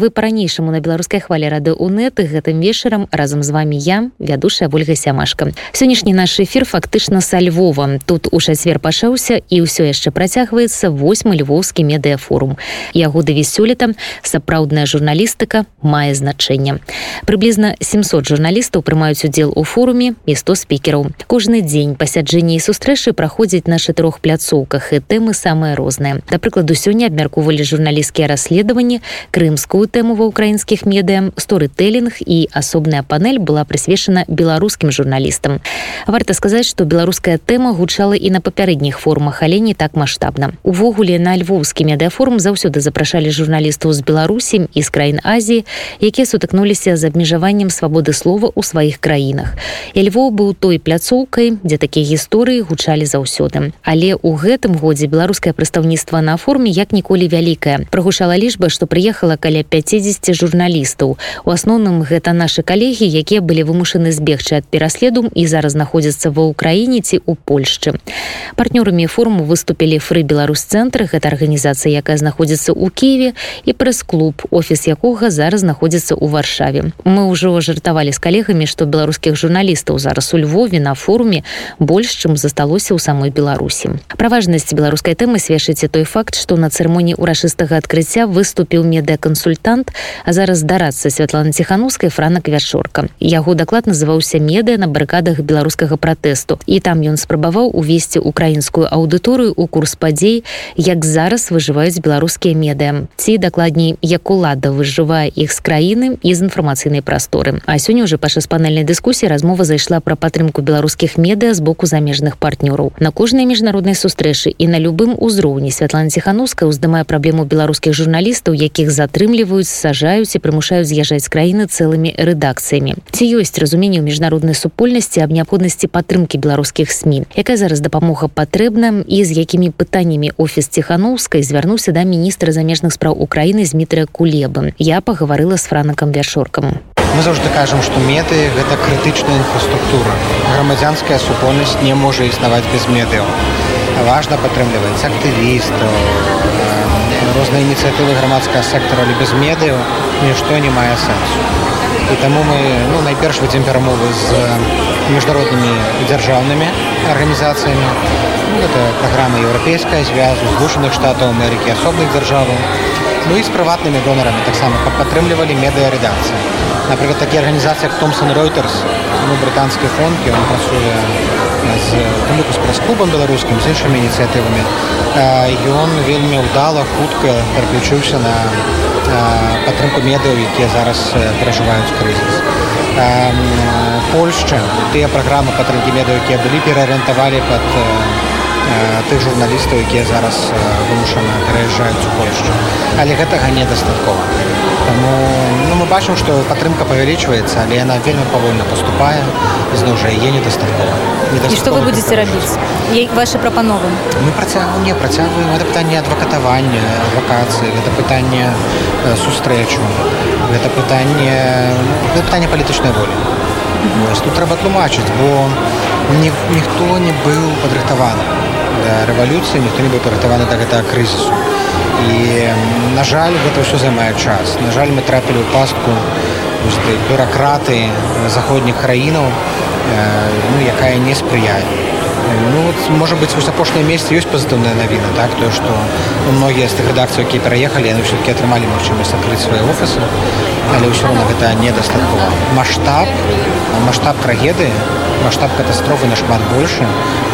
вы по-ранейшаму на беларускай хвале рады унет гэтым вечарам разам з вами я вядушая ольга сямашка сённяшні наш эфир фактычна са Львова. Тут у чацвер пашаўся і ўсё яшчэ працягваецца восьмы львоўскі медыафорум. Яго даві сёлета сапраўдная журналістыка мае значэнне. Прыблізна 700 журналістаў прымаюць удзел у форуме і 100 спікераў. Кожны дзень пасяджэнні і сустрэчы праходзіць на чатырох пляцоўках і тэмы самыя розныя. Да прыкладу сёння абмяркоўвалі журналісцкія расследаванні крымскую тэму ва ўкраінскіх медыа сторытэлінг і асобная панель была прысвечана беларускім журналістам варта сказаць што беларуская тэма гучала і на папярэдніх формах але не так маштабна увогуле на львоўскі медыафорум заўсёды запрашалі журналістаў з беларусі і з краін азіі якія сутыкнуліся з абмежаваннем свабоды слова ў сваіх краінах. І львоў быў той пляцоўкай дзе такія гісторыі гучалі заўсёды. Але у гэтым годзе беларускае прадстаўніцтва на форме як ніколі вялікая прогушала лічба што прыехала каля 50 журналістаў. У асноўным гэта нашы калегі якія былі вымушаны збегчы ад пераследу і зараз знаходзяцца ва ўкраіне ці у польшчы. Партнёрамі форуму выступілі фры беларусь цэнтры гэта арганізацыя якая знаходзіцца ў кіеве і прэс-клуб офіс якога зараз знаходзіцца ў варшаве. Мы ўжо жартавалі з калегамі што беларускіх журналістаў зараз у львове на форуме больш чым засталося ў самой беларусі. Пра важнасць беларускай тэмы сведчыце той факт што на цырымоніі урашыстага адкрыцця выступіў медыакансультант а зараз дарацца святлана ціханускай франак вячорка яго даклад называўся медыа на барыкадах беларускага пратэсту і там ён спрабаваў увесці украінскую аўдыторыю у курс падзей як зараз выжываюць беларускія медыа ці дакладней як улада выжывае іх з краіны і з інфармацыйнай прасторы. А сёння уже паша панельнай дыскусіі размова зайшла пра падтрымку беларускіх медыа з боку замежных партнёраў. На кожнай міжнароднай сустрэчы і на любым узроўні святлана ціхануска уздымае праблему беларускіх журналістаў якіх затрымліваюць сажаюць і прымушаюць з'язджаць краіны цэлымі рэдакцыямі. Ці ёсць разуменне ў міжнароднай супольнасці аб неабходнасці падтрымкі беларускіх сМ якая зараз дапамога патрэбна і з якімі пытаннямі офіс ціханаўскай звярнуўся да міністра замежных спраў Украіны з мітрыя кулебы я пагаварыла з франакам вяршоркам мы заўжды кажам што меты гэта крытычная інфраструктура. Грамадзянская супольнасць не можа існаваць без медыяў. Важна падтрымліваць актывістаў розныя ініцыятывы грамадскага сектара але без медыяў нішто не мае сэнсу і таму мы ну найперш вядзем перамовы з міжнароднымі дзяржаўнымі арганізацыямі ну, это праграма еўрапейская звязу злучаных штатаў Амерыкі асобных дзяржаваў ну і з прыватнымі донарамі таксама падтрымлівалі медыаредакцыі напрыклад такі арганізацыя томсон Reuters ну, брытанскі фонд ён працуе з з прэс-клубам беларускім з іншымі ініцыятывамі ён вельмі ўдала хутка пераключыўся на падтрымку медыяў якія зараз перажываюць крызіс Польшча тыя праграмы падтрымкі медыяў якія былі пераарыентавалі пад тых журналістаў якія зараз вымушана пераязджаюць у Польшчу але гэтага недастаткова. Таму ну, мы бачым што падтрымка павялічваецца але яна вельмі павольна поступае зноў жа яе недастаткова. Не што вы будзеце рабіць? ваши прапановы мы працягваем не працягваем. Это пытанне адвакатавання вакацыі гэта пытанне сустрэчу гэта пытанне ну, пытанне палітычнай волі. Тут трэба тлумачыць бо ні, ніхто не быў падрыхтаваны да рэвалюцыі ніхто не быў падрыхтаваны да гэтага крызісу і на жаль гэта ўсё займае час. На жаль мы трапілі ў пастку бюракраты заходніх краінаў ну, якая не спрыяе ну, вот, можа быць вось апошняе месяц ёсць пазітыўная навіна так? Тое што ну, многія з тых рэдакцый якія пераехалі яны ўсё-таки атрымалі магчымасць адкрыць свае офісы але ўсё роўна гэта недастаткова маштаб маштаб трагедыі маштаб катастрофы нашмат больше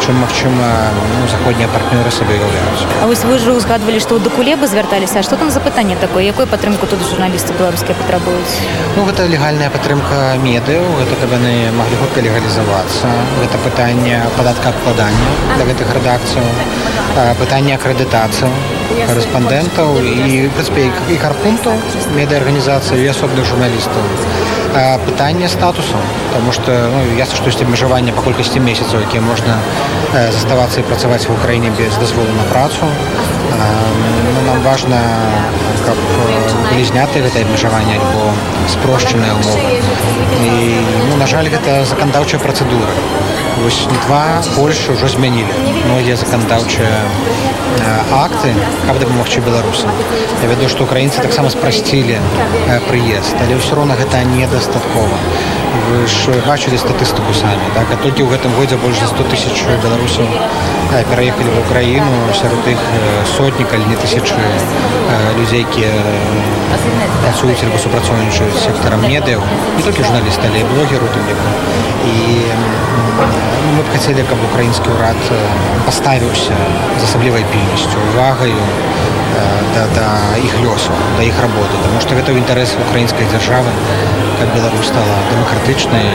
чым магчыма ну, заходнія партнёры сабе уяўляюць А вось вы ж узгадвалі што ў дакулебы звярталіся што там за пытанне такое? Якой падтрымку тут журналісты беларускія патрабуюць Ну гэта легальная падтрымка медыяў гэта каб яны маглі хутка легалізавацца гэта пытанне падатка адкладання для гэтых рэдакцыяў пытанне акрэдытацыі корэспандэнтаў і прынпе і карпунтаў медыаарганізацыі і асобных журналістаў пытанне статусу потому что ну, ясно што ёсць абмежаванне па колькасці месяцаў якія можна заставацца і працаваць в украіне без дазволу на працу. Ну, нам важна каб былі зняты гэта абмежаванне альбо спрошчаныя умовы і ну, на жаль гэта заканадаўчая працэдура вось два Польша ўжо змянілі многія заканадаўчыя акты каб дапамагчы беларусам Я ведаю што украінцы таксама спрасцілі прыезд але ўсё роўна гэта недастаткова. Вы ж бачылі статыстыку самі так а толькі ў гэтым годзе больш за 100 тысяч беларусаў пераехалі в украіну сярод іх сотні калі не тысячы людзей якія працуюць альбо супрацоўнічаюць сектарам медыяў не толькі журналісты але блогеру тым ліку. І мы б хацелі каб украінскі ўрад паставіўся з асаблівай пільнасцю увагаю да, да іх лёсу да іх работы. Тому што гэта ў інтарэсы украінскай дзяржавы каб Беларусь стала дэмакратычнай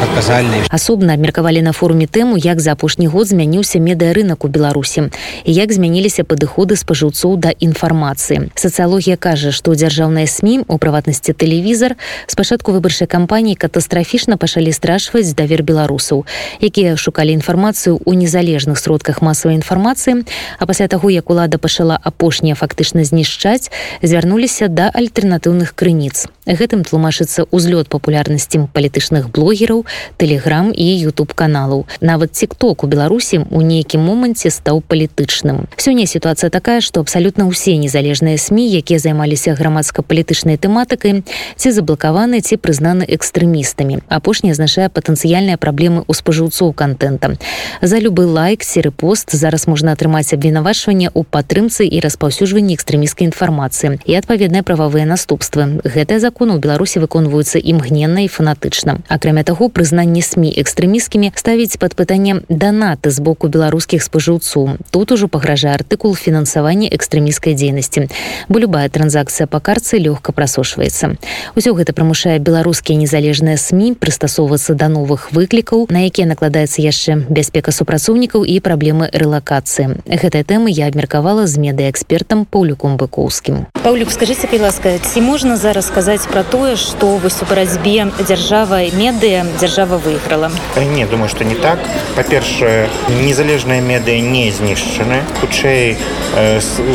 адказальнай асобна абмеркавалі на форуме тэму як за апошні год змяніўся медыарынак у беларусі і як змяніліся падыходы спажыўцоў да інфармацыі. Сацыялогія кажа што дзяржаўная сМ у прыватнасці тэлевізар спачатку выбарчай кампаніі катастрафічна пачалі страшваць давер беларусаў якія шукалі інфармацыю ў незалежных сродках масавай інфармацыі а пасля таго як улада пачала апошняе фактычна знішчаць звярнуліся да альтэрнатыўных крыніц. Гэтым тлумачыцца ўзлёт папулярнасці палітычных блогераў телеграм і youtube каналаў нават тикток у беларусі у нейкім моманце стаў палітычным. Сёння сітуацыя такая што абсалютна ўсе незалежныя сМ якія займаліся грамадска-палітычнай тэматыкай ці заблакаваны ці прызнаны экстрэмістамі. Апошні азначае патэнцыяльныя праблемы ў спажыўцоў контента за любы лайк серы пост зараз можна атрымаць абвінавачванне ў падтрымцы і распаўсюджванні экстрэміскай інфармацыі і адпаведныя прававыя наступствы. Гэтыя законы ў беларусі выконваюцца імгненна і фанатычна. Акрамя таго прызнанне сМ экстрэміскімі ставіць пад пытанне данаты з боку беларускіх спажыўцоў тут ужо пагражае артыкул фінансавання экстрэміскай дзейнасці бо любая транзакцыя па карцы лёгка прасошваецца усё гэта прымушае беларускія незалежныя сМ прыстасоўвацца да новых выклікаў на якія накладаецца яшчэ бяспека супрацоўнікаў і праблемы рэлакацыі. Гэтая тэма я абмеркавала з медыаэкспертам паўлюком быкоўскім. Паўлюк скажитеце ласка ці можна зараз сказаць пра тое што вось у барацьбе дзяржава медыя дзяржава выйграла не думаю что не так. Па-першае незалежныя медыа не знішчаны хутчэй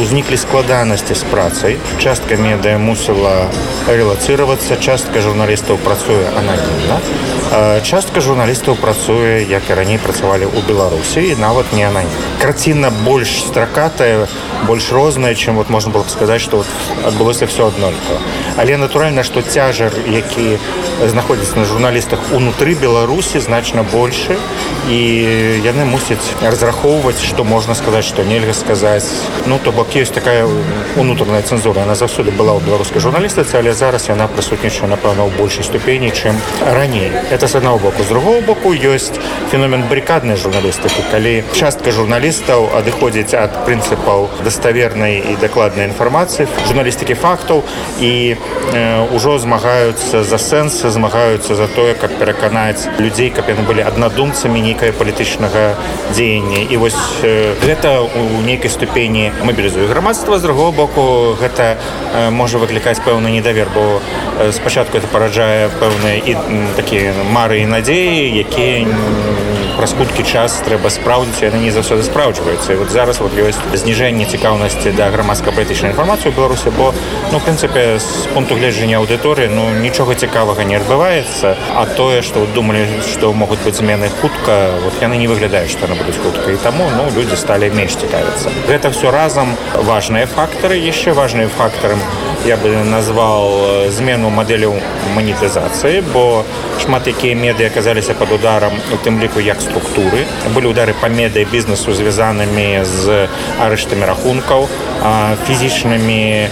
узніклі складанасці з працай частка медыа мусіла релацыравацца частка журналістаў працуе ананімна частка журналістаў працуе як і раней працавалі ў беларусі і нават не ананім карціна больш стракатая больш розная чым вот можна было сказаць что вот адбылося все аднолькава але натуральна что цяжар які знаходзіцца на журналістах унутры беларусі значна больше і яны мусяць разрахоўваць что можна сказаць что нельга сказаць. Ну то бок есть такая унутраная цэнзура. Она заўсёды была ў беларускай журналістыцы але зараз яна прысутнічае напэўна ў большай ступені чым раней. Это с одного боку. З другого боку ёсць феномен баррикаднай журналістыкі калі частка журналістаў адыходзіць ад прынцыпаў даставернай і дакладнай інфармацыі журналістыкі фактаў і ўжо змагаюцца за сэнсы змагаюцца за тое каб пераканаць людзей каб яны былі аднадумцамі нейкае палітычнага дзеяння. І вось гэта у нейкай ступені мобілізуе грамадства. З другого боку гэта можа выклікаць пэўны недавер бо спачатку это параджае пэўныя і такія мары і надзеі якія праз хуткі час трэба спраўдзіць яны не заўсёды спраўджваюцца. Вот зараз вот ёсць зніжэнне цікаўнасці да грамадска-палітычнай інфармацыі беларусі бо ну прынцыпе з пункту гледжання аўдыторыі ну нічога цікавага не адбываецца. А тое што думалі што могуць быць змены хутка вот яны не выглядаюць што яны будуць хутка. І таму ну людзі сталі менш цікавіцца. Гэта все разам важныя фактары яшчэ важныя фактарам я бы назвал змену мадэляў манетызацыі бо шмат якія меды аказаліся под ударам у тым ліку як структуры. Былі удары па медыа бізнесу звязанымі з арыштамі рахункаў фізічнымі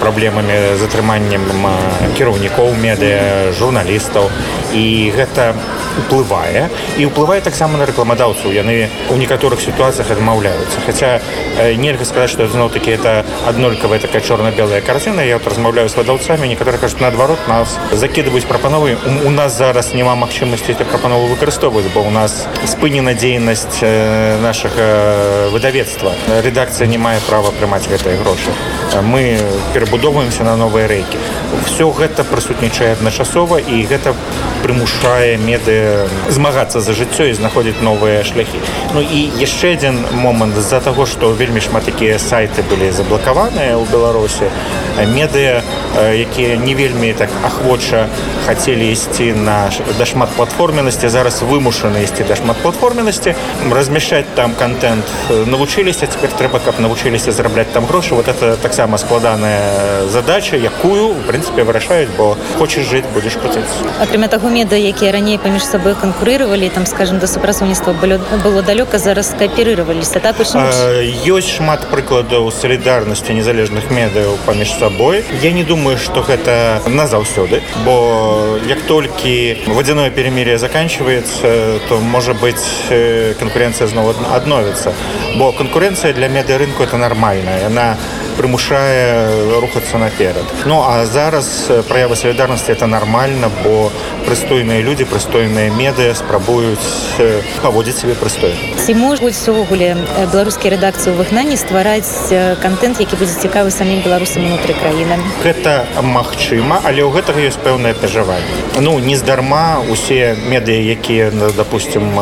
праблемамі затрыманнем кіраўнікоў медыа журналістаў. І гэта уплывае і ўплывае таксама на рэкламадаўцаў. Яны у некаторых сітуацыях адмаўляюцца. Хаця нельга сказаць што зноў такі это аднолькавая такая чорна-белая карціна я вот размаўляю з вадаўцамі некаторы кажуць наадварот нас закідваюць прапановы у нас зараз няма магчымасці эти прапановы выкарыстоўваць бо у нас спынена дзейнасць нашага выдавецтва. Рэдакцыя не мае права прымаць гэтыя грошы. Мы перабудоўваемся на новыя рэйкі. Все гэта прысутнічае адначасова і гэта прымушае меды змагацца за жыццё і знаходзіць новыя шляхі. Ну і яшчэ адзін момант. З-за таго што вельмі шмат такія сайты былі заблакаваныя ў беларусі медыя якія не вельмі так ахвоча хацелі ісці на да шматплатформенасці зараз вымушаны ісці да шматплатформенасці размяшчаць там контент навучыліся цяпер трэба каб навучыліся зарабляць там грошы. Вот это таксама складаная задача якую в прынцыпе вырашаюць бо хочаш жыць будзеш крутыць акрамя таго меда якія раней паміж сабой канкурыравалі там скажем да супрацоўніцтва было было далёка зараз кааперыраваліся так ёсць шмат прыкладаў салідарнасці незалежных медыяў паміж сабой я не думаю что гэта назаўсёды бо як толькі водяное перемирие заканчивается то можа быть конкуренция зноў адновіцца бо конкуренция для медыарынку это нормальная. Она прымушае рухацца наперад. Ну а зараз праява салідарнасці это нормально бо прыстойныя людзі прыстойныя медыа спрабуюць паводзіць себе прыстой ці могуць увогуле беларускія рэдакцыі ў выгнанні ствараць контент які будзе цікавы самім беларусам унутры краіны? Гэта магчыма але ў гэтага ёсць пэўнае пажаванне. Ну нездарма усе медыа якія допустим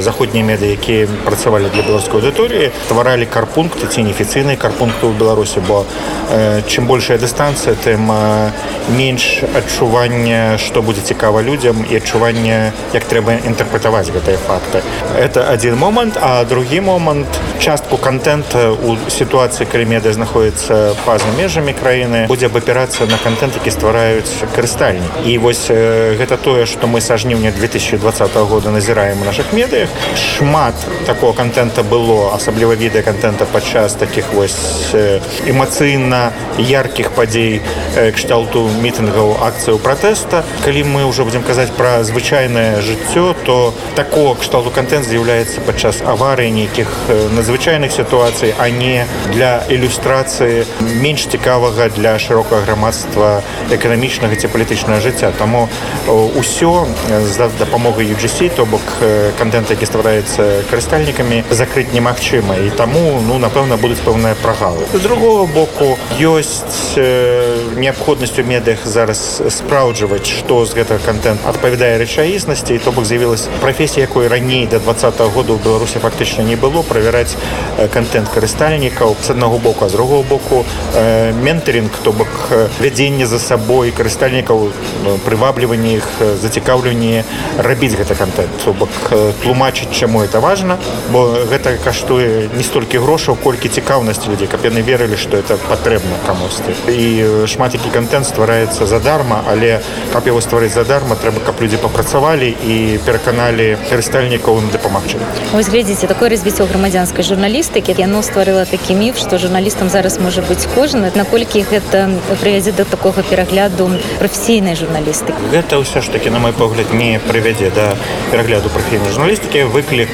заходнія меды якія працавалі для беларускай аўдыторыі стваралі карпункты ці неафіцыйныя карпункты ў беларусі бо э, чым большая дыстанцыя тым э, менш адчування што будзе цікава людзям і адчування як трэба інтэрпрэтаваць гэтыя факты. Это один момант а другі момант частку контента у сітуацыі калі медыа знаходіцца па-за межамі краіны будзе абапірацца на контент які ствараюць карыстальні. І вось э, гэта тое што мы са жніўня 2020 года назіраем у наших медыях. Шмат такого контента было асабліва відэа контента падчас таких вось эмацыйна яркіх падзей кшталту мітынгаў акцыяў пратэста. Калі мы ўжо будзем казаць пра звычайнае жыццё то такого кшталту контент з'яўляецца падчас аварыі нейкіх надзвычайных сітуацый а не для ілюстрацыі менш цікавага для шырокага грамадства эканамічнага ці палітычнага жыцця. Таму ўсё за дапамогай UGC то бок контент які ствараецца карыстальнікамі закрыць немагчыма. І таму ну напэўна будуць пэўныя прагалы. З другого боку ёсць неабходнасць у медыях зараз спраўджваць што з гэтага контент адпавядае рэчаіснасці. То бок з'явілась прафесія якой раней до два году ў беларусі фактычна не было. Правяраць контент карыстальнікаў з аднаго боку а з другого боку ментаринг то бок вядзенне за сабой карыстальнікаў прывабліванне іх зацікаўленне рабіць гэта контент то бок тлумачыць чаму это важно бо гэта каштуе не столькі грошаў колькі цікаўнасці людзей каб яны верылі что это патрэбна камусьці і шмат які контент ствараецца задарма але каб его стварыць задарма трэба каб людзі папрацавалі і пераканалі карыстальнікаў дапамагчы. Вось глядзіце такое развіццё грамадзянскай журналістыкі яно стварыла такі міф што журналістам зараз можа быць кожны наколькі гэта прывядзе да такога перагляду прафесійнай журналістыкі гэта ўсё ж таки на мой погляд не прывядзе да перагляду прафесійнай журналістыкі выклік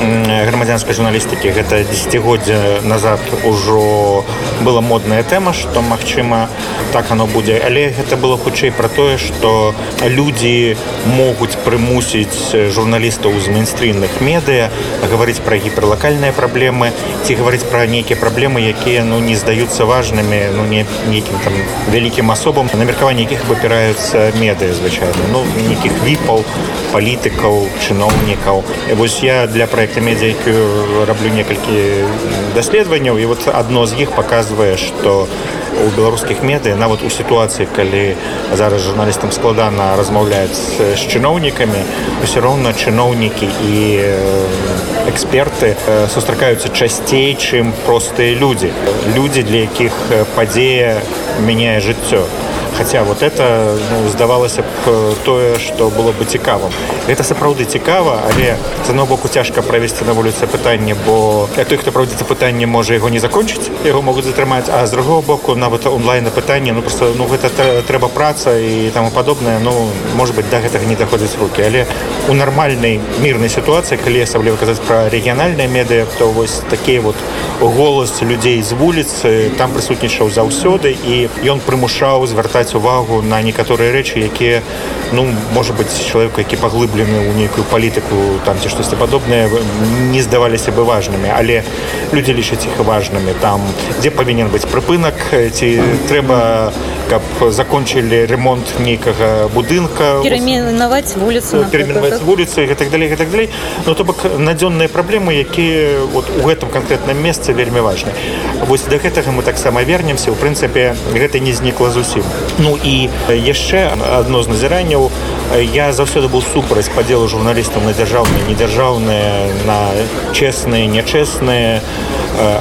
грамадзянскай журналістыкі. Гэта десятгоддзя назад ужо была модная тэма што магчыма так оно будзе. Але гэта было хутчэй пра тое што людзі могуць прымусіць журналістаў з мейнстрымных медыа гаварыць пра гіперлакальныя праблемы ці гаварыць пра нейкія праблемы якія ну не здаюцца важнымі ну не нейкім там вялікім асобам. На меркаванне якіх выбіраюцца медыа звычайна. Ну нейкіх віпаў палітыкаў чыноўнікаў. Вось я для проекта медзяйку раблю некалькі даследаванняў і вот адно з іх паказвае што у беларускіх медыя нават у сітуацыі калі зараз журналістам складана размаўляць з чыноўнікамі ўсё роўна чыноўнікі і эксперты сустракаюцца часцей чым простыя людзі людзі для якіх падзея мяняе жыццё хотя вот это ну, здавалася б тое что было бы цікавым. Это сапраўды цікава але одного боку цяжка правесці на вуліцы пытанне бо той хто правдзіцца пытанне можа яго не закончыць яго могуць затрымаць а з другого боку нават онлайн на пытанне ну просто ну гэта трэба праца і таму падобнае ну может быть да гэтага не даходзіць руки але у нармальнай мірнай сітуацыі калі асабліва казаць пра рэгіянальныя медыа то вось такія вот голас людзей з вуліцы там прысутнічаў заўсёды і ён прымушаў звяртаць звяртаць увагу на некаторыя рэчы якія ну может быть чалавек які паглыблены ў нейкую палітыку там ці штосьці падобнае не здаваліся бы важнымі але людзі лічаць іх важнымі там дзе павінен быць прыпынак ці трэба каб закончылі ремонт нейкага будынка пераменаваць вуліцу пераменаваць вуліцы і так далей і так далей ну то бок надзённыя праблемы якія вот у гэтым канкрэтным месцы вельмі важны. Вось да гэтага мы таксама вернемся. У прынцыпе гэта не знікла зусім ну і яшчэ адно з назіранняў. Я заўсёды быў супраць падзелу журналістаў на дзяржаўныя недзяржаўныя на чесныя нячэсныя.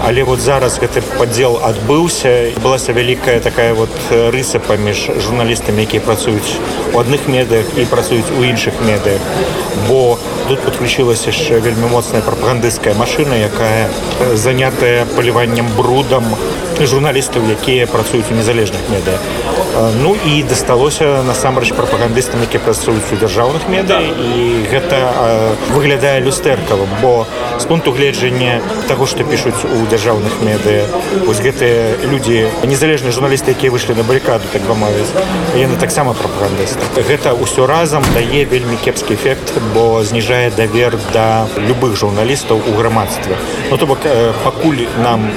Але вот зараз гэты падзел адбыўся. Былася вялікая такая вот рыса паміж журналістамі якія працуюць у адных медыях і працуюць у іншых медыях. Бо тут подключилася яшчэ вельмі моцная прапагандысцкая машина якая занятая паліваннем брудам журналістаў якія працуюць у незалежных медыа ну і дасталося насамрэч прапагандыстам які працуюць у дзяржаўных медыа і гэта выглядае люстэркавым бо з пункту гледжання таго што пішуць у дзяржаўных медыа вось гэтыя людзі незалежныя журналісты якія выйшлі на баррикаду так бы мовіць яны таксама прапагандысты. Гэта ўсё разам дае вельмі кепскі эфект бо зніжае давер да любых журналістаў у грамадстве. Ну то бок пакуль нам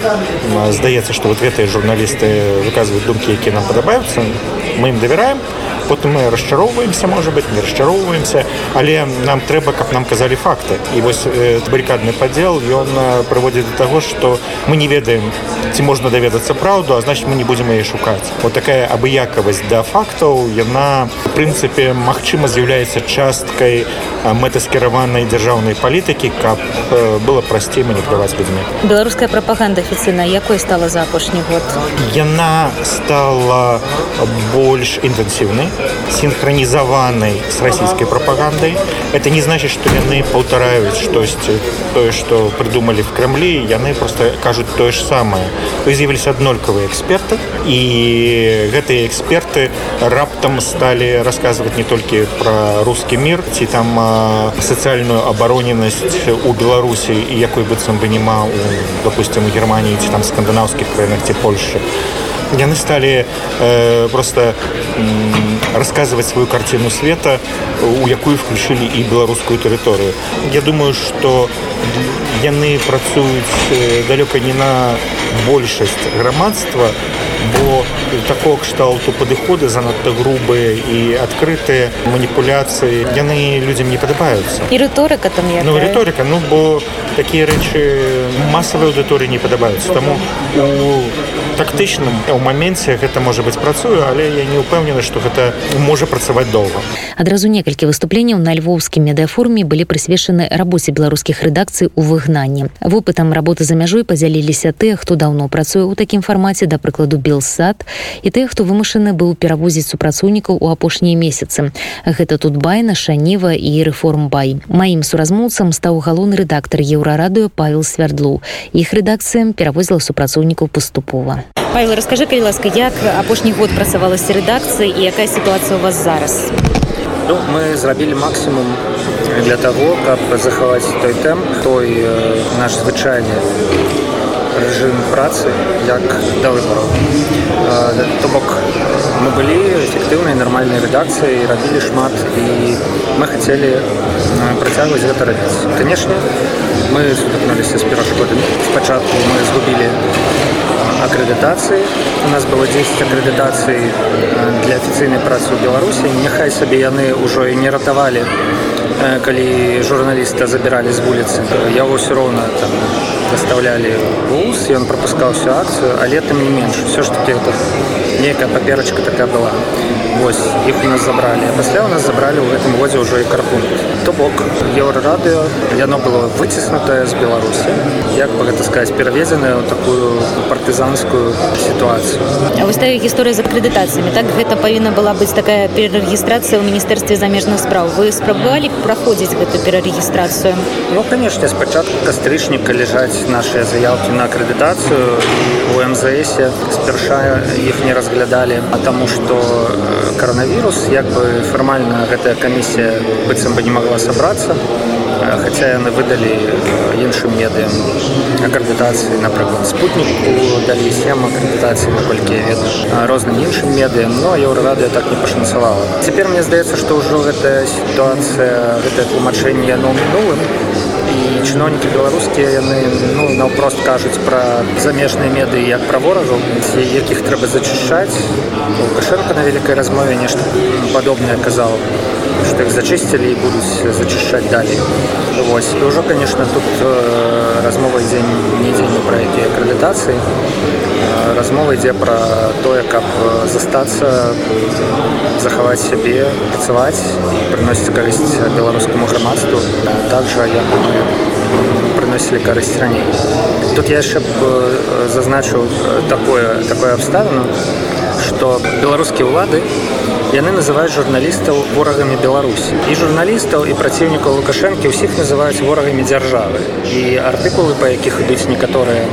здаецца што вот гэтыя журналісты выказваюць думкі якія нам падабаюцца мы ім давяраем потым мы расчароўваемся можа быть не расчароўваемся але нам трэба каб нам казалі факты. І вось э, баррикадны падзел ён прыводзіць до таго что мы не ведаем ці можна даведацца праўду а значит мы не будзем яе шукаць. Вот такая абыякавасць да фактаў яна в прынцыпе магчыма з'яўляецца часткай мэтаскіраванай дзяржаўнай палітыкі каб э, было прасцей маніпуляваць людзьмі беларуская прапаганда афіцыйна якой стала за апошні год яна стала больш інтэнсіўнай синхронизованной с российской пропагандой. Это не значит, что яны полтараюць штосьці тое, что придумали в Кремле, яны просто кажут тое же самое. Появились аднолькавыя эксперты, и гэтые эксперты раптам стали рассказывать не только про русский мир, ці там э, социальную обороненность у Беларуси, и якой быццам бы нема, у, допустим, у Германии, ці там скандинавских краинах, ці Польши. Яны стали э, просто э, рассказывать свою картину света у якую включили и беларускую тэрыторыю я думаю что яны працуюць э, далёка не на большасць грамадства бо такого кшталту падыходы занадта грубыя і адкрытыя маніпуляцыі яны людзям не падабаюцца і рыторыка там ну, рыторыка ну бо такія рэчы масавай аўдыторыі не падабаюцца таму у тактычным у маменце гэта можа быць працую але я не ўпэўнены што гэта можа працаваць доўга. Адразу некалькі выступленняў на львоўскім медыафоруме былі прысвечаны рабоце беларускіх рэдакцый у выгнанні. Вопытам работы за мяжой падзяліліся тыя хто даўно працуе ў такім фармаце да прыкладу белсад і тыя хто вымушаны быў перавозіць супрацоўнікаў у апошнія месяцы. Гэта тут байна шаніва і рэформбай. Маім суразмоўцам стаў галоўны рэдактар еўрарадыё павел свярдлу іх рэдакцыям перавозіла супрацоўнікаў паступова Павел, расскажи, калі ласка, як апошні год працавалася рэдакцыя і якая сітуацыя у вас зараз? Ну, мы зрабілі максімум для того, каб захаваць той тэм, той э, наш звычайны рэжым працы як да выбараў. Э, то бок мы былі эфектыўнай нармальнай рэдакцыяй, рабілі шмат і мы хацелі працягваць гэта рабіць. Канешне, мы сутыкнуліся з перашкодамі. Спачатку мы згубілі акрэдытацыі. У нас было 10 акрэдытацый для афіцыйнай працы ў Беларусі. Няхай сабе яны ўжо і не ратавалі, калі журналіста забіралі з вуліцы. Яго ўсё роўна там даставлялі вуз, ён прапускаў всю акцыю, але тым не менш все ж таки это нейкая паперачка такая была. Вось іх у нас забралі. Пасля у нас забралі ў гэтым годзе ўжо і карпункт. То бок еўрарадыё яно было выціснутае з Беларусі. Як бы гэта сказаць пераведзеная ў такую партызанскую сітуацыю. Тая гісторыя з акрэдытацыямі. Так гэта павінна была быць такая перарэгістрацыя ў міністэрстве замежных спраў. Вы спрабавалі праходзіць гэту перарэгістрацыю. Ну канешне, спачатку кастрычніка ляжаць нашыя заявкі на акрэдытацыю у МЗС спярша іх не разглядалі, а таму што коронавірус як бы фармальна гэтая камісія быццам бы не могла сабрацца хаця яны выдалі іншым медыям акрэдытацыі напрыклад спутніку далі сем акрэдытацыі наколькі я ведаю розным іншым медыям но еўрарадыо так не пашанцавала цяпер мне здаецца што ўжо гэтая сітуацыя гэтае тлумачэнне яно мінулым і чыноўнікі беларускія яны ну, наўпрост кажуць пра замежныя медыі як пра ворагаў якіх трэба зачышчаць лукашенко на вялікай размове нешта падобнае казаў што іх зачысцілі і будуць зачышчаць далей Вось і ўжо конечно тут э, размова ідзе нідзе не пра якія акрэдытацыі размова ідзе пра тое каб застацца захаваць сябе працаваць прыносіць карысць беларускаму грамадству также я прыносілі карысць раней тут я яшчэ б зазначыў такое такое абставіну што беларускія ўлады яны называюць журналістаў ворагамі беларусі і журналістаў і праціўнікаў лукашэнкі ўсіх называюць ворагамі дзяржавы і артыкулы па якіх ідуць некаторыя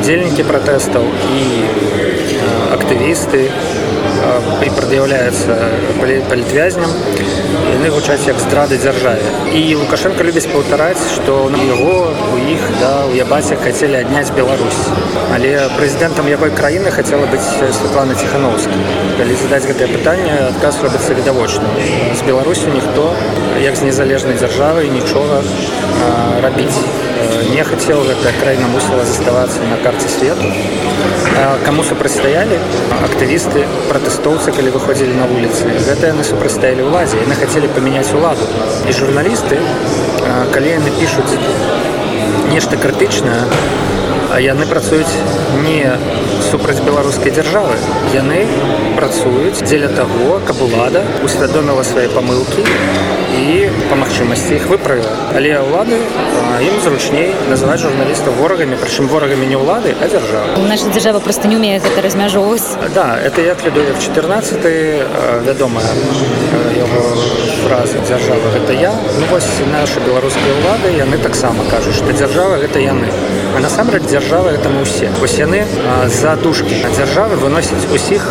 удзельнікі пратэстаў і актывісты і прад'яўляецца палітвязням яны гучаць як здрады дзяржаве і лукашенко любіць паўтараць што на яго у іх да у ябацях хацелі адняць Беларусь. Але прэзідэнтам якой краіны хацела быць Светлана ціхановскі калі задаць гэтае пытанне адказ робіцца відавочна з беларусю ніхто як з незалежнай дзяржавы нічога рабіць не хацеў гэтая краіна мусіла заставацца на карце свету. Каму супрацьстаялі актывісты пратэстоўцы калі выходзілі на вуліцы гэта яны супрацьстаялі ўладзе яны хацелі памяняць уладу. І журналісты калі яны пішуць нешта крытычнае яны працуюць не супраць беларускай дзяржавы. Яны працуюць дзеля таго каб улада усвядоміла свае памылкі і па магчымасці іх выправіла але ўлады ім зручней называць журналістаў ворагамі прычым ворагамі не ўлады а дзяржава наша дзяржава просто не умее гэта размяжоўваць да это як лідовик 14 вядомая яго фраза дзяржава гэта я ну вось наша беларускія ўлады яны таксама кажуць што дзяржава гэта яны а насамрэч дзяржава это мы ўсе вось яны за душки на дзяржавы выносяць усіх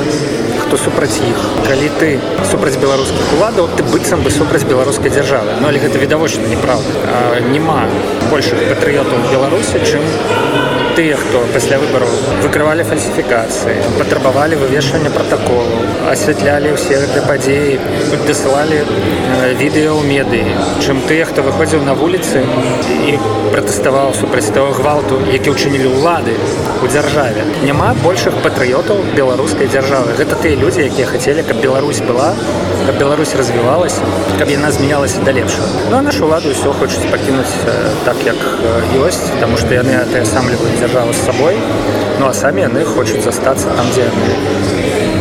хто супраць іх калі ты супраць беларускіх уладаў ты быццам бы супраць беларускай дзяржавы але гэта відавочна неправда. Няма большых патрыётаў беларусі чым тыя хто пасля выбараў выкрывалі фальсіфікацыі патрабавалі вывешвання протаколу асвятлялі ўсе гэты падзеі дасылалі відэо ў медыі чым тыя хто выходзіў на вуліцы і пратэставаў супраць того гвалту які ўчынілі ўлады у дзяржаве. Няма большых патрыётаў беларускай дзяржавы. Гэта тыя людзі якія хацелі каб Беларусь была каб Беларусь развівалася каб яна змянялася да лепшую Ну а нашу ладу ўсё хочуць пакінуць так як ёсць таму што яны атаясамліваюць дзяржаву з сабой ну а самі яны хочуць застацца там дзе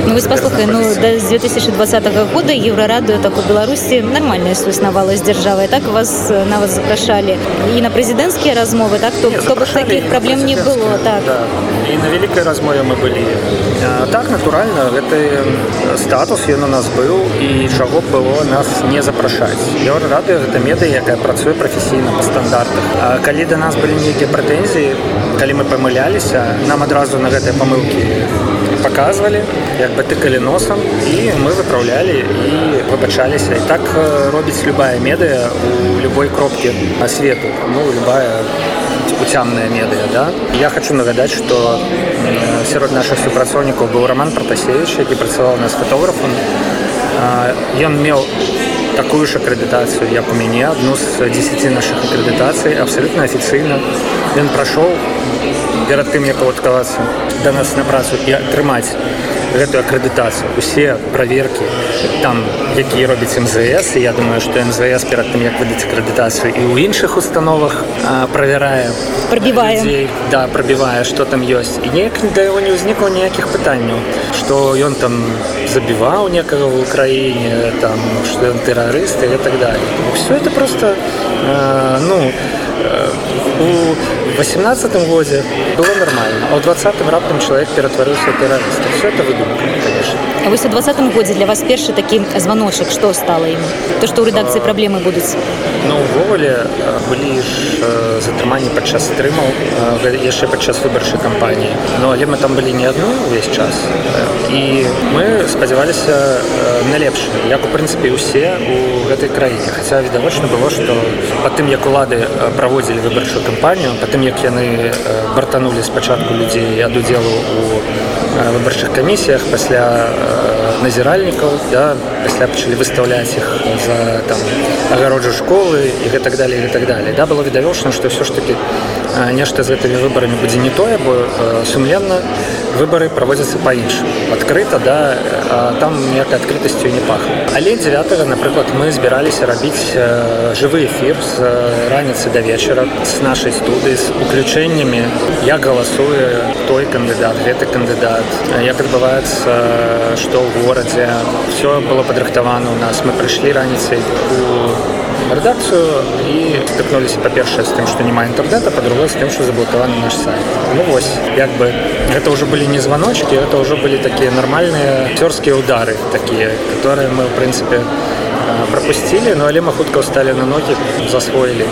Ну, вось паслухай ну да з 2020 года еўрарадыо так у беларусі нармальная суіснавала з дзяржавай так вас нават запрашалі і на прэзідэнцкія размовы так то хто бы таких праблем не было так. Да. і на вялікай размове мы былі а, так натуральна гэты статус ён у нас быў і чаго было нас не запрашаць еўрарадыо гэта медыя якая працуе прафесійна па стандартах А калі да нас былі нейкія прэтэнзіі калі мы памыляліся нам адразу на гэтыя памылкі показывалі як бы тыкалі носам і мы выпраўлялі і выбачаліся і так робіць любая медыя у любой кропкі на свету. Ну любая уцямная медыя да. Я хочу нагадаць что сярод наших супрацоўнікаў быў роман протасевич які працаваў нас фотографам ён меў такую ж акрэдытацыю як у мяне адну з 10 наших акрэдытацый абсолютно афіцыйна ён прайшоў перад тым як павадкавацца да нас на працу і атрымаць гэтую акрэдытацыю усе праверкі там якія робяць мзс і я думаю што мзс перад тым як выдаць акрэдытацыю і ў іншых установах правярае пробівае да прабівае што там ёсць і неяк да яго не ўзнікла ніякіх пытанняў што ён там забіваў некага ў краіне там што ён тэрарысты і так далее. Все это просто э, ну у 18 годзе было нормально а ў двадцатым раптам чалавек ператварыўся тэрарыста все это выдумка конечно. А вось у двадцатым годзе для вас першы такі званочак што стала ім то што ў рэдакцыі праблемы будуць Ну увогуле былі ж затрыманні падчас стрымаў яшчэ падчас выбарчай кампаніі Ну але мы там былі не адну ўвесь час і мы спадзяваліся на лепш як у прынцыпе усе у гэтай краіне хаця відавочна было што па тым як улады праводзілі выбарчую кампанію па тым як яны бартанулі спачатку людзей ад удзелу у выбарчых камісіях пасля назіральнікаў да, пасля пачалі выстаўляць іх за там агароджу школы і гэтак далее і так далее да было відавочна што ўсё ж таки нешта з гэтымі выбарамі будзе не тое бо сумленна выбары праводзяцца па-іншым адкрыта да там ніякай адкрытасцю не пахне. Але 9 напрыклад мы збіраліся рабіць жывы эфір з раніцы да вечара з нашай студыі з уключэннямі. Як галасуе той кандыдат гэты кандыдат. Як адбываецца што ў горадзе. Все было падрыхтавана у нас. Мы прыйшлі раніцай у рэдакцыю і стыкнуліся па-першае з тым што няма інтэрнета па-другое з тым што заблокаваны наш сайт. Ну вось як бы. Гэта ўжо былі не званочки это ўжо былі такія нармальныя цёрскія удары такія которые мы в прынцыпе пропусцілі ну але мы хутка ўсталі на ногі засвоілі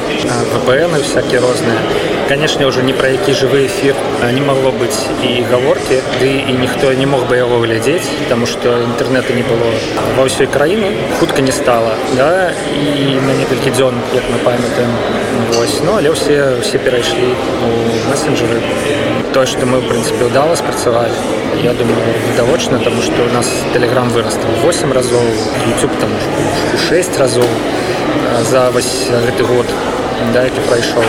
впн всякие розныя конечно ўжо не пра які жывы эфір не магло быць і гаворкі ды і ніхто не мог бы яго глядзець тому что інтэрнета не было ва ўсёй краіны хутка не стала да і на некалькі дзён як мы памятаем вось ну але ўсе все перайшлі у мессенджеры. Тое что мы в прынцыпе удала спрацавалі я думаю відавочна тому что у нас телеграм вырастал 8 разоў youtube там 6 разоў за гэты год да які прайшоў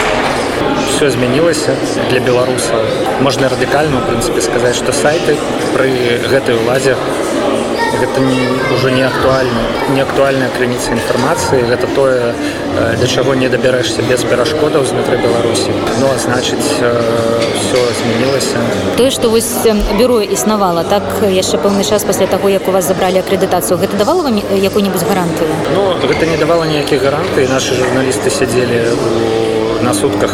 все змянілася для беларусаў можна радыкальна у прынцыпе сказаць што сайты пры гэтай уладзе гэта не, ўжо не актуальна не актуальная крыніца інфармацыі гэта тое да чаго не дабярэшся без перашкодаў знутры беларусі ну а значыць все змянілася тое што вось бюро існавала так яшчэ пэўны час пасля таго як у вас забралі акрэдытацыю гэта давала вам якую-нибудь гарантыю Ну гэта не давала ніякіх гарантый нашы журналісты сядзелі у на сутках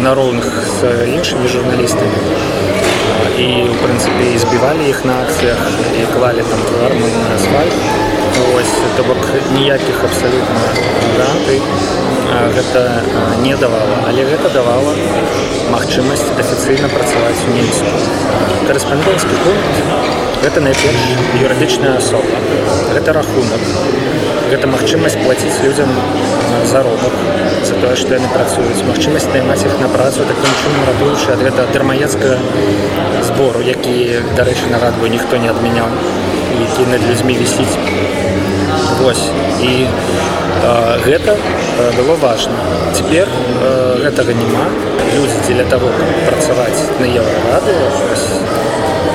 на роўных з іншымі журналістамі і у прынцыпе збівалі іх на акцыях і клалі там твармы на асфальт. Ось то бок ніякіх абсалютна гарантый гэта не давала але гэта давала магчымасць афіцыйна працаваць у немцу корэспандэнцкі пункт гэта найперш юрыдычная асоба гэта рахунак гэта магчымасць плаціць людзям заробак за тое што яны працуюць магчымасць наймаць іх на працу таким чынам радуючы ад гэта драмаецкага збору які дарэчы нарадваю ніхто не адмяняў які над людзьмі вісіць вось і э, гэта э, было важно. Цяпер э, гэтага няма людзі дзеля того працаваць на еўрарады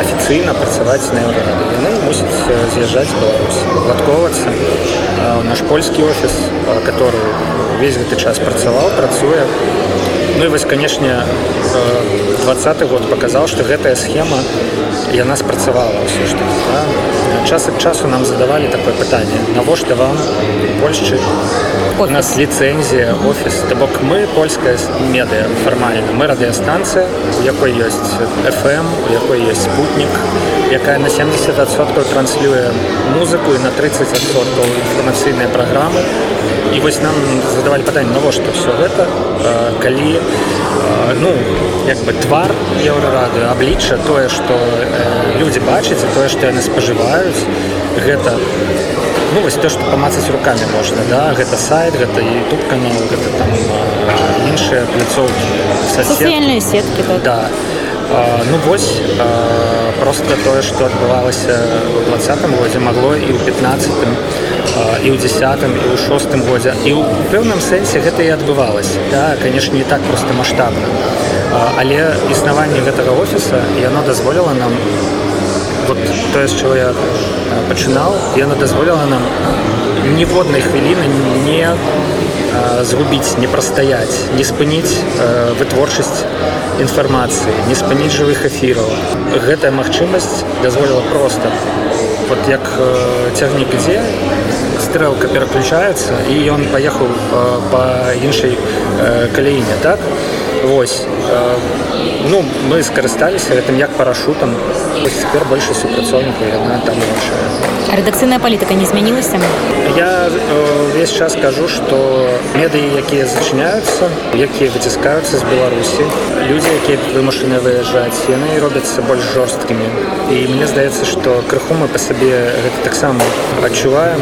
афіцыйна працаваць на еўрарады яны мусяць з'язджаць беларусь ладковацца наш польскі офіс который увесь гэты час працаваў працуе ну і вось канешне двадцаты год паказаў што гэтая схема яна спрацавала ўсё ж таки да? час ад часу нам задавалі такое пытанне навошта вам польшчы у нас ліцэнзія офіс то бок мы польская медыа фармальна мы радыёстанцыя у якой ёсць fm у якой есть спутнік якая на 70соткаў транслюе музыку і на 30соткаў інфармацыйныя праграмы і вось нам задавалі пытанне навошта все гэта калі ну як бы твар еўрарады аблічча тое што людзі бачаць тое што яны спажываюць гэта ну вось то што памацаць руками можна да гэта сайт гэта youtube канал гэта там іншыя пляцоўкі сацыяльныя сеткі так. да. А, ну вось а, просто тое што адбывалася у двадцатым годзе магло і ў 15 і ў десятым і ў шостым годзе. І ў пэўным сэнсе гэта і адбывалася. Да канешне не так просто маштабна. Але існаванне гэтага офіса яно дазволіла нам вот тое з чаго я пачынаў яно дазволіла нам ніводнай хвіліны не згубіць не прастаяць не спыніць вытворчасць інфармацыі не спыніць жывых эфіраў. Гэтая магчымасць дазволіла просто вот як цягнік ідзе стрэлка пераключаецца і ён паехаў па іншай каляіне так Вось ну мы скарысталіся гэтым як парашутам цяпер больше супрацоўнікаў яна там іншая рэдакцыйная палітыка не змянілася я увесь час кажу что медыі якія зачыняюцца якія выціскаюцца з беларусі людзі якія вымушаны выязджаць яны робяцца больш жорсткімі і мне здаецца что крыху мы по сабе гэта таксама адчуваем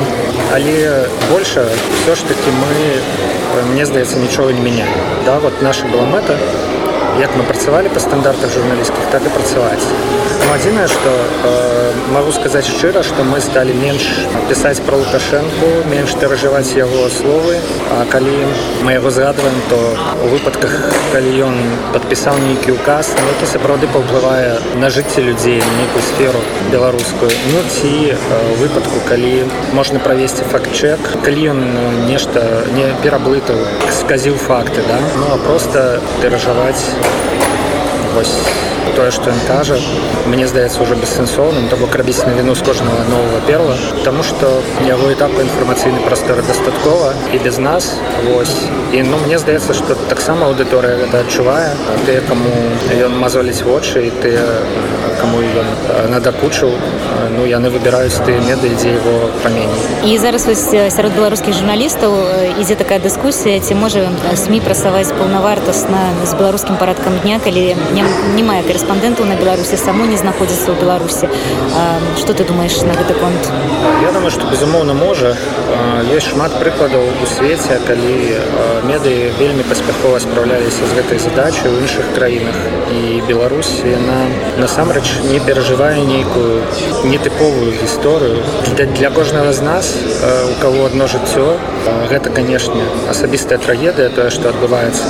але больше все ж таки мы мне здаецца нічога не мяняем да вот наша была мэта Thank you. Як мы працавалі па стандартах журналісткіх так і працаваць ну, адзінае што э, магу сказаць шчыра што мы сталі менш пісаць пра лукашэнку менш перажываць яго словы А калі мы яго згадваем то у выпадках калі ён падпісаў нейкі указ ну, які сапраўды паўплывае на жыцці людзей нейкую сферу беларускую ну ці э, выпадку калі можна правесці факт-чек. Калі ён нешта не пераблытаў сказіў факты да. Ну а просто перажаваць вось тое што ён кажа мне здаецца уже бессэнсоўным. То бок рабіць навіну з кожнага нового перла. Тому что яго этапу інфармацыйны прасторы дастаткова. І без нас вось. І ну мне здаецца что таксама аўдыторыя гэта адчувае. Тыя каму ён мазоліць вочы і тыя каму ён надакучыў ну яны выбіраюць тыя меды дзе его паменей і зараз вось сярод беларускіх журналістаў ідзе такая дыскусія ці можа сМ прасаваць паўнавартасна з беларускім парадкам дня калі не, не мае корэспандэнтаў на беларусі само не знаходзіцца ў беларусі. Что ты думаешь на гэты конт? Я думаю что безумоўна можа. Есть шмат прыкладаў у свеце калі меды вельмі паспяхова спраўляліся з гэтай задачай у іншых краінах. І Беларусь яна насамрэч не перажывае нейкую нетыповую гісторыю для, кожнага з нас у кого адно жыццё гэта канешне асабістая трагедыя тое што адбываецца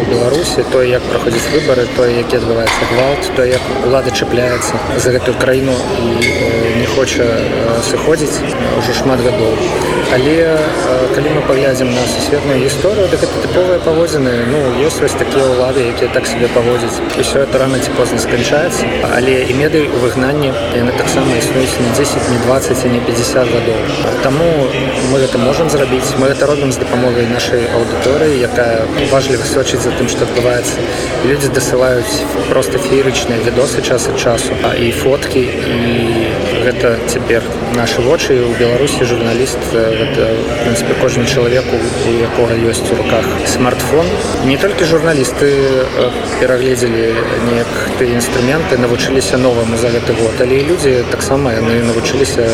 у беларусі то як праходзіць выбары то які адбываецца гвалт то як улада чапляецца за гэтую краіну і не хоча сыходзіць ўжо шмат гадоў але калі мы паглядзім на сусветную гісторыю так это тыповыя паводзіны ну ёсць вось такія ўлады якія так себе паводзяць ўсё это рано ці позна сканчаецца але і меды у выгнанні яны таксама існуюць не 10 не 20 не 50 гадоў Таму мы гэта можемм зрабіць мы это робім з дапамогай нашай аўдыторыі якая уважліва сочыць за тым што адбываецца людзі дасылаюць просто феерычныя відосы час ад часу а і фоткі і гэта цяпер наши вочы у беларусі журналіст гэта прынцыпе кожны чалавеку у якога ёсць у руках смартфон. Не толькі журналісты перагледзелі неяк ты інструменты навучыліся новаму за гэты год але людзі таксама яны навучыліся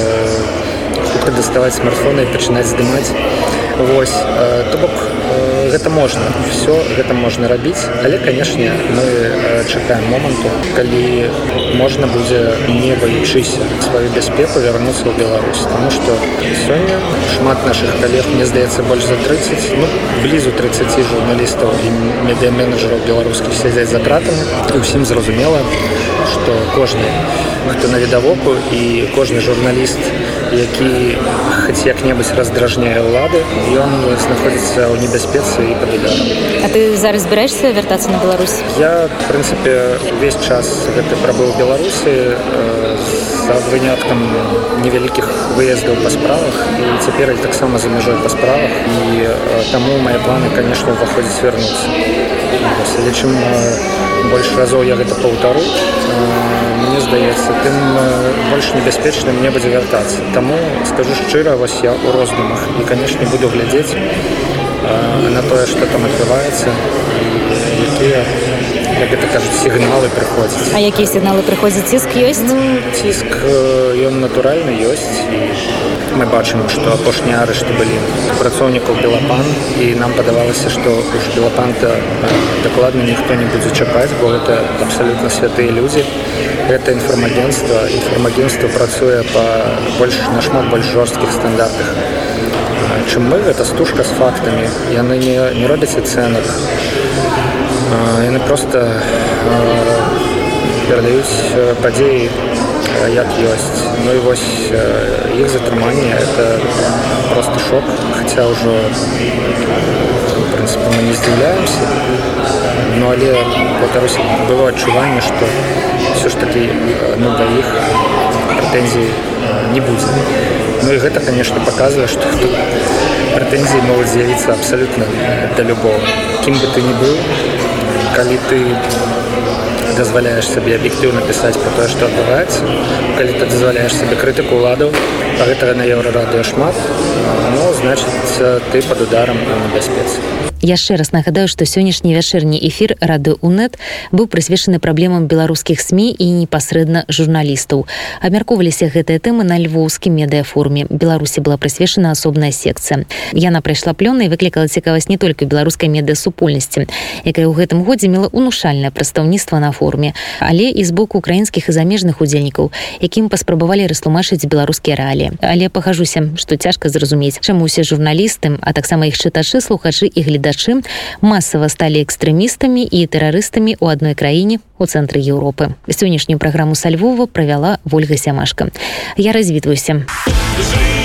хутка даставаць смартфоны і пачынаць здымаць Вось то бок гэта можна. Все гэта можна рабіць. Але канешне мы чакаем моманту калі можна будзе не баючыся сваю бяспеку вярнуцца ў Беларусь. Тому что сёння шмат наших коллег мне здаецца больш за 30 ну, блізу 30 журналістаў і медыаменеджераў беларускіх сядзяць за кратамі і ўсім зразумела что кожны хто навідавоку і кожны журналіст які хоць як-небудзь раздражняе ўлады ён знаходзіцца ў небяспецы і пад ударом. А ты зараз збіраешься вяртацца на Беларусь я прынцыпе увесь час гэты прабыў беларусі за выняткам невялікіх выездаў па справах і цяпер таксама за мяжой па справах і таму мае планы конечно уваходзіць вярнуцца лічым больш разоў я гэта паўтару мне здаецца тым больш небяспечна мне будзе вяртацца Таму скажу шчыра вось я у роздумах. І канешне буду глядзець на тое што там адбываецца якія як это кажуць сігналы прыходзяць А якія сігналы прыходзяць ціск ёсць ну, ціск ён натуральны ёсць і мы бачым што апошнія арышты былі працоўнікаў белапан і нам падавалася што уж белапанта дакладна ніхто не будзе чакаць бо гэта абсалютна святыя людзі гэта інфармагенства інфармагенства працуе па больш нашмат больш жорсткіх стандартах чым мы. Гэта стужка з фактамі яны не, не робяць ацэнак яны просто перадаюць падзеі як ёсць ну і вось іх затрыманне это просто шок хотя ўжо прынцыпе мы не здзіўляемся ну але паўтарусь было адчуванне што все ж таки ну да іх прэтэнзій не будзе ну і гэта конечно показывае что прэтэнзіі могуць з'явіцца абсалютна да любого. Кім бы ты не быў калі ты дазваляеш сабе аб'ектыўна пісаць про тое што адбываецца калі ты дазваляеш сабе крытыку ўладаў гэтага на еўрарадыё шмат. Ну значыць ты под ударам на бяспецы. Яшчэ раз нагадаю што сённяшні вячэрні эфір рады унет быў прысвечаны праблемам беларускіх сМ і непасрэдна журналістаў. Абмяркоўваліся гэтыя тэмы на львоўскім медыафоруме. Беларусі была прысвечана асобная секцыя. Яна прайшла плёна і выклікала цікавасць не толькі беларускай медыасупольнасці якая ў гэтым годзе мела унушальнае прадстаўніцтва на форуме але і з боку украінскіх і замежных удзельнікаў якім паспрабавалі растлумачыць беларускія рэалі але пахажуся што цяжка зразумець чаму усе журналісты а таксама іх чытачы слухачы і гледачы масава сталі экстрэмістамі і тэрарыстамі ў адной краіне у цэнтры Еўропы. Сённяшнюю праграму са Львова правяла Вольга Сямашка. Я развітваюся. Жи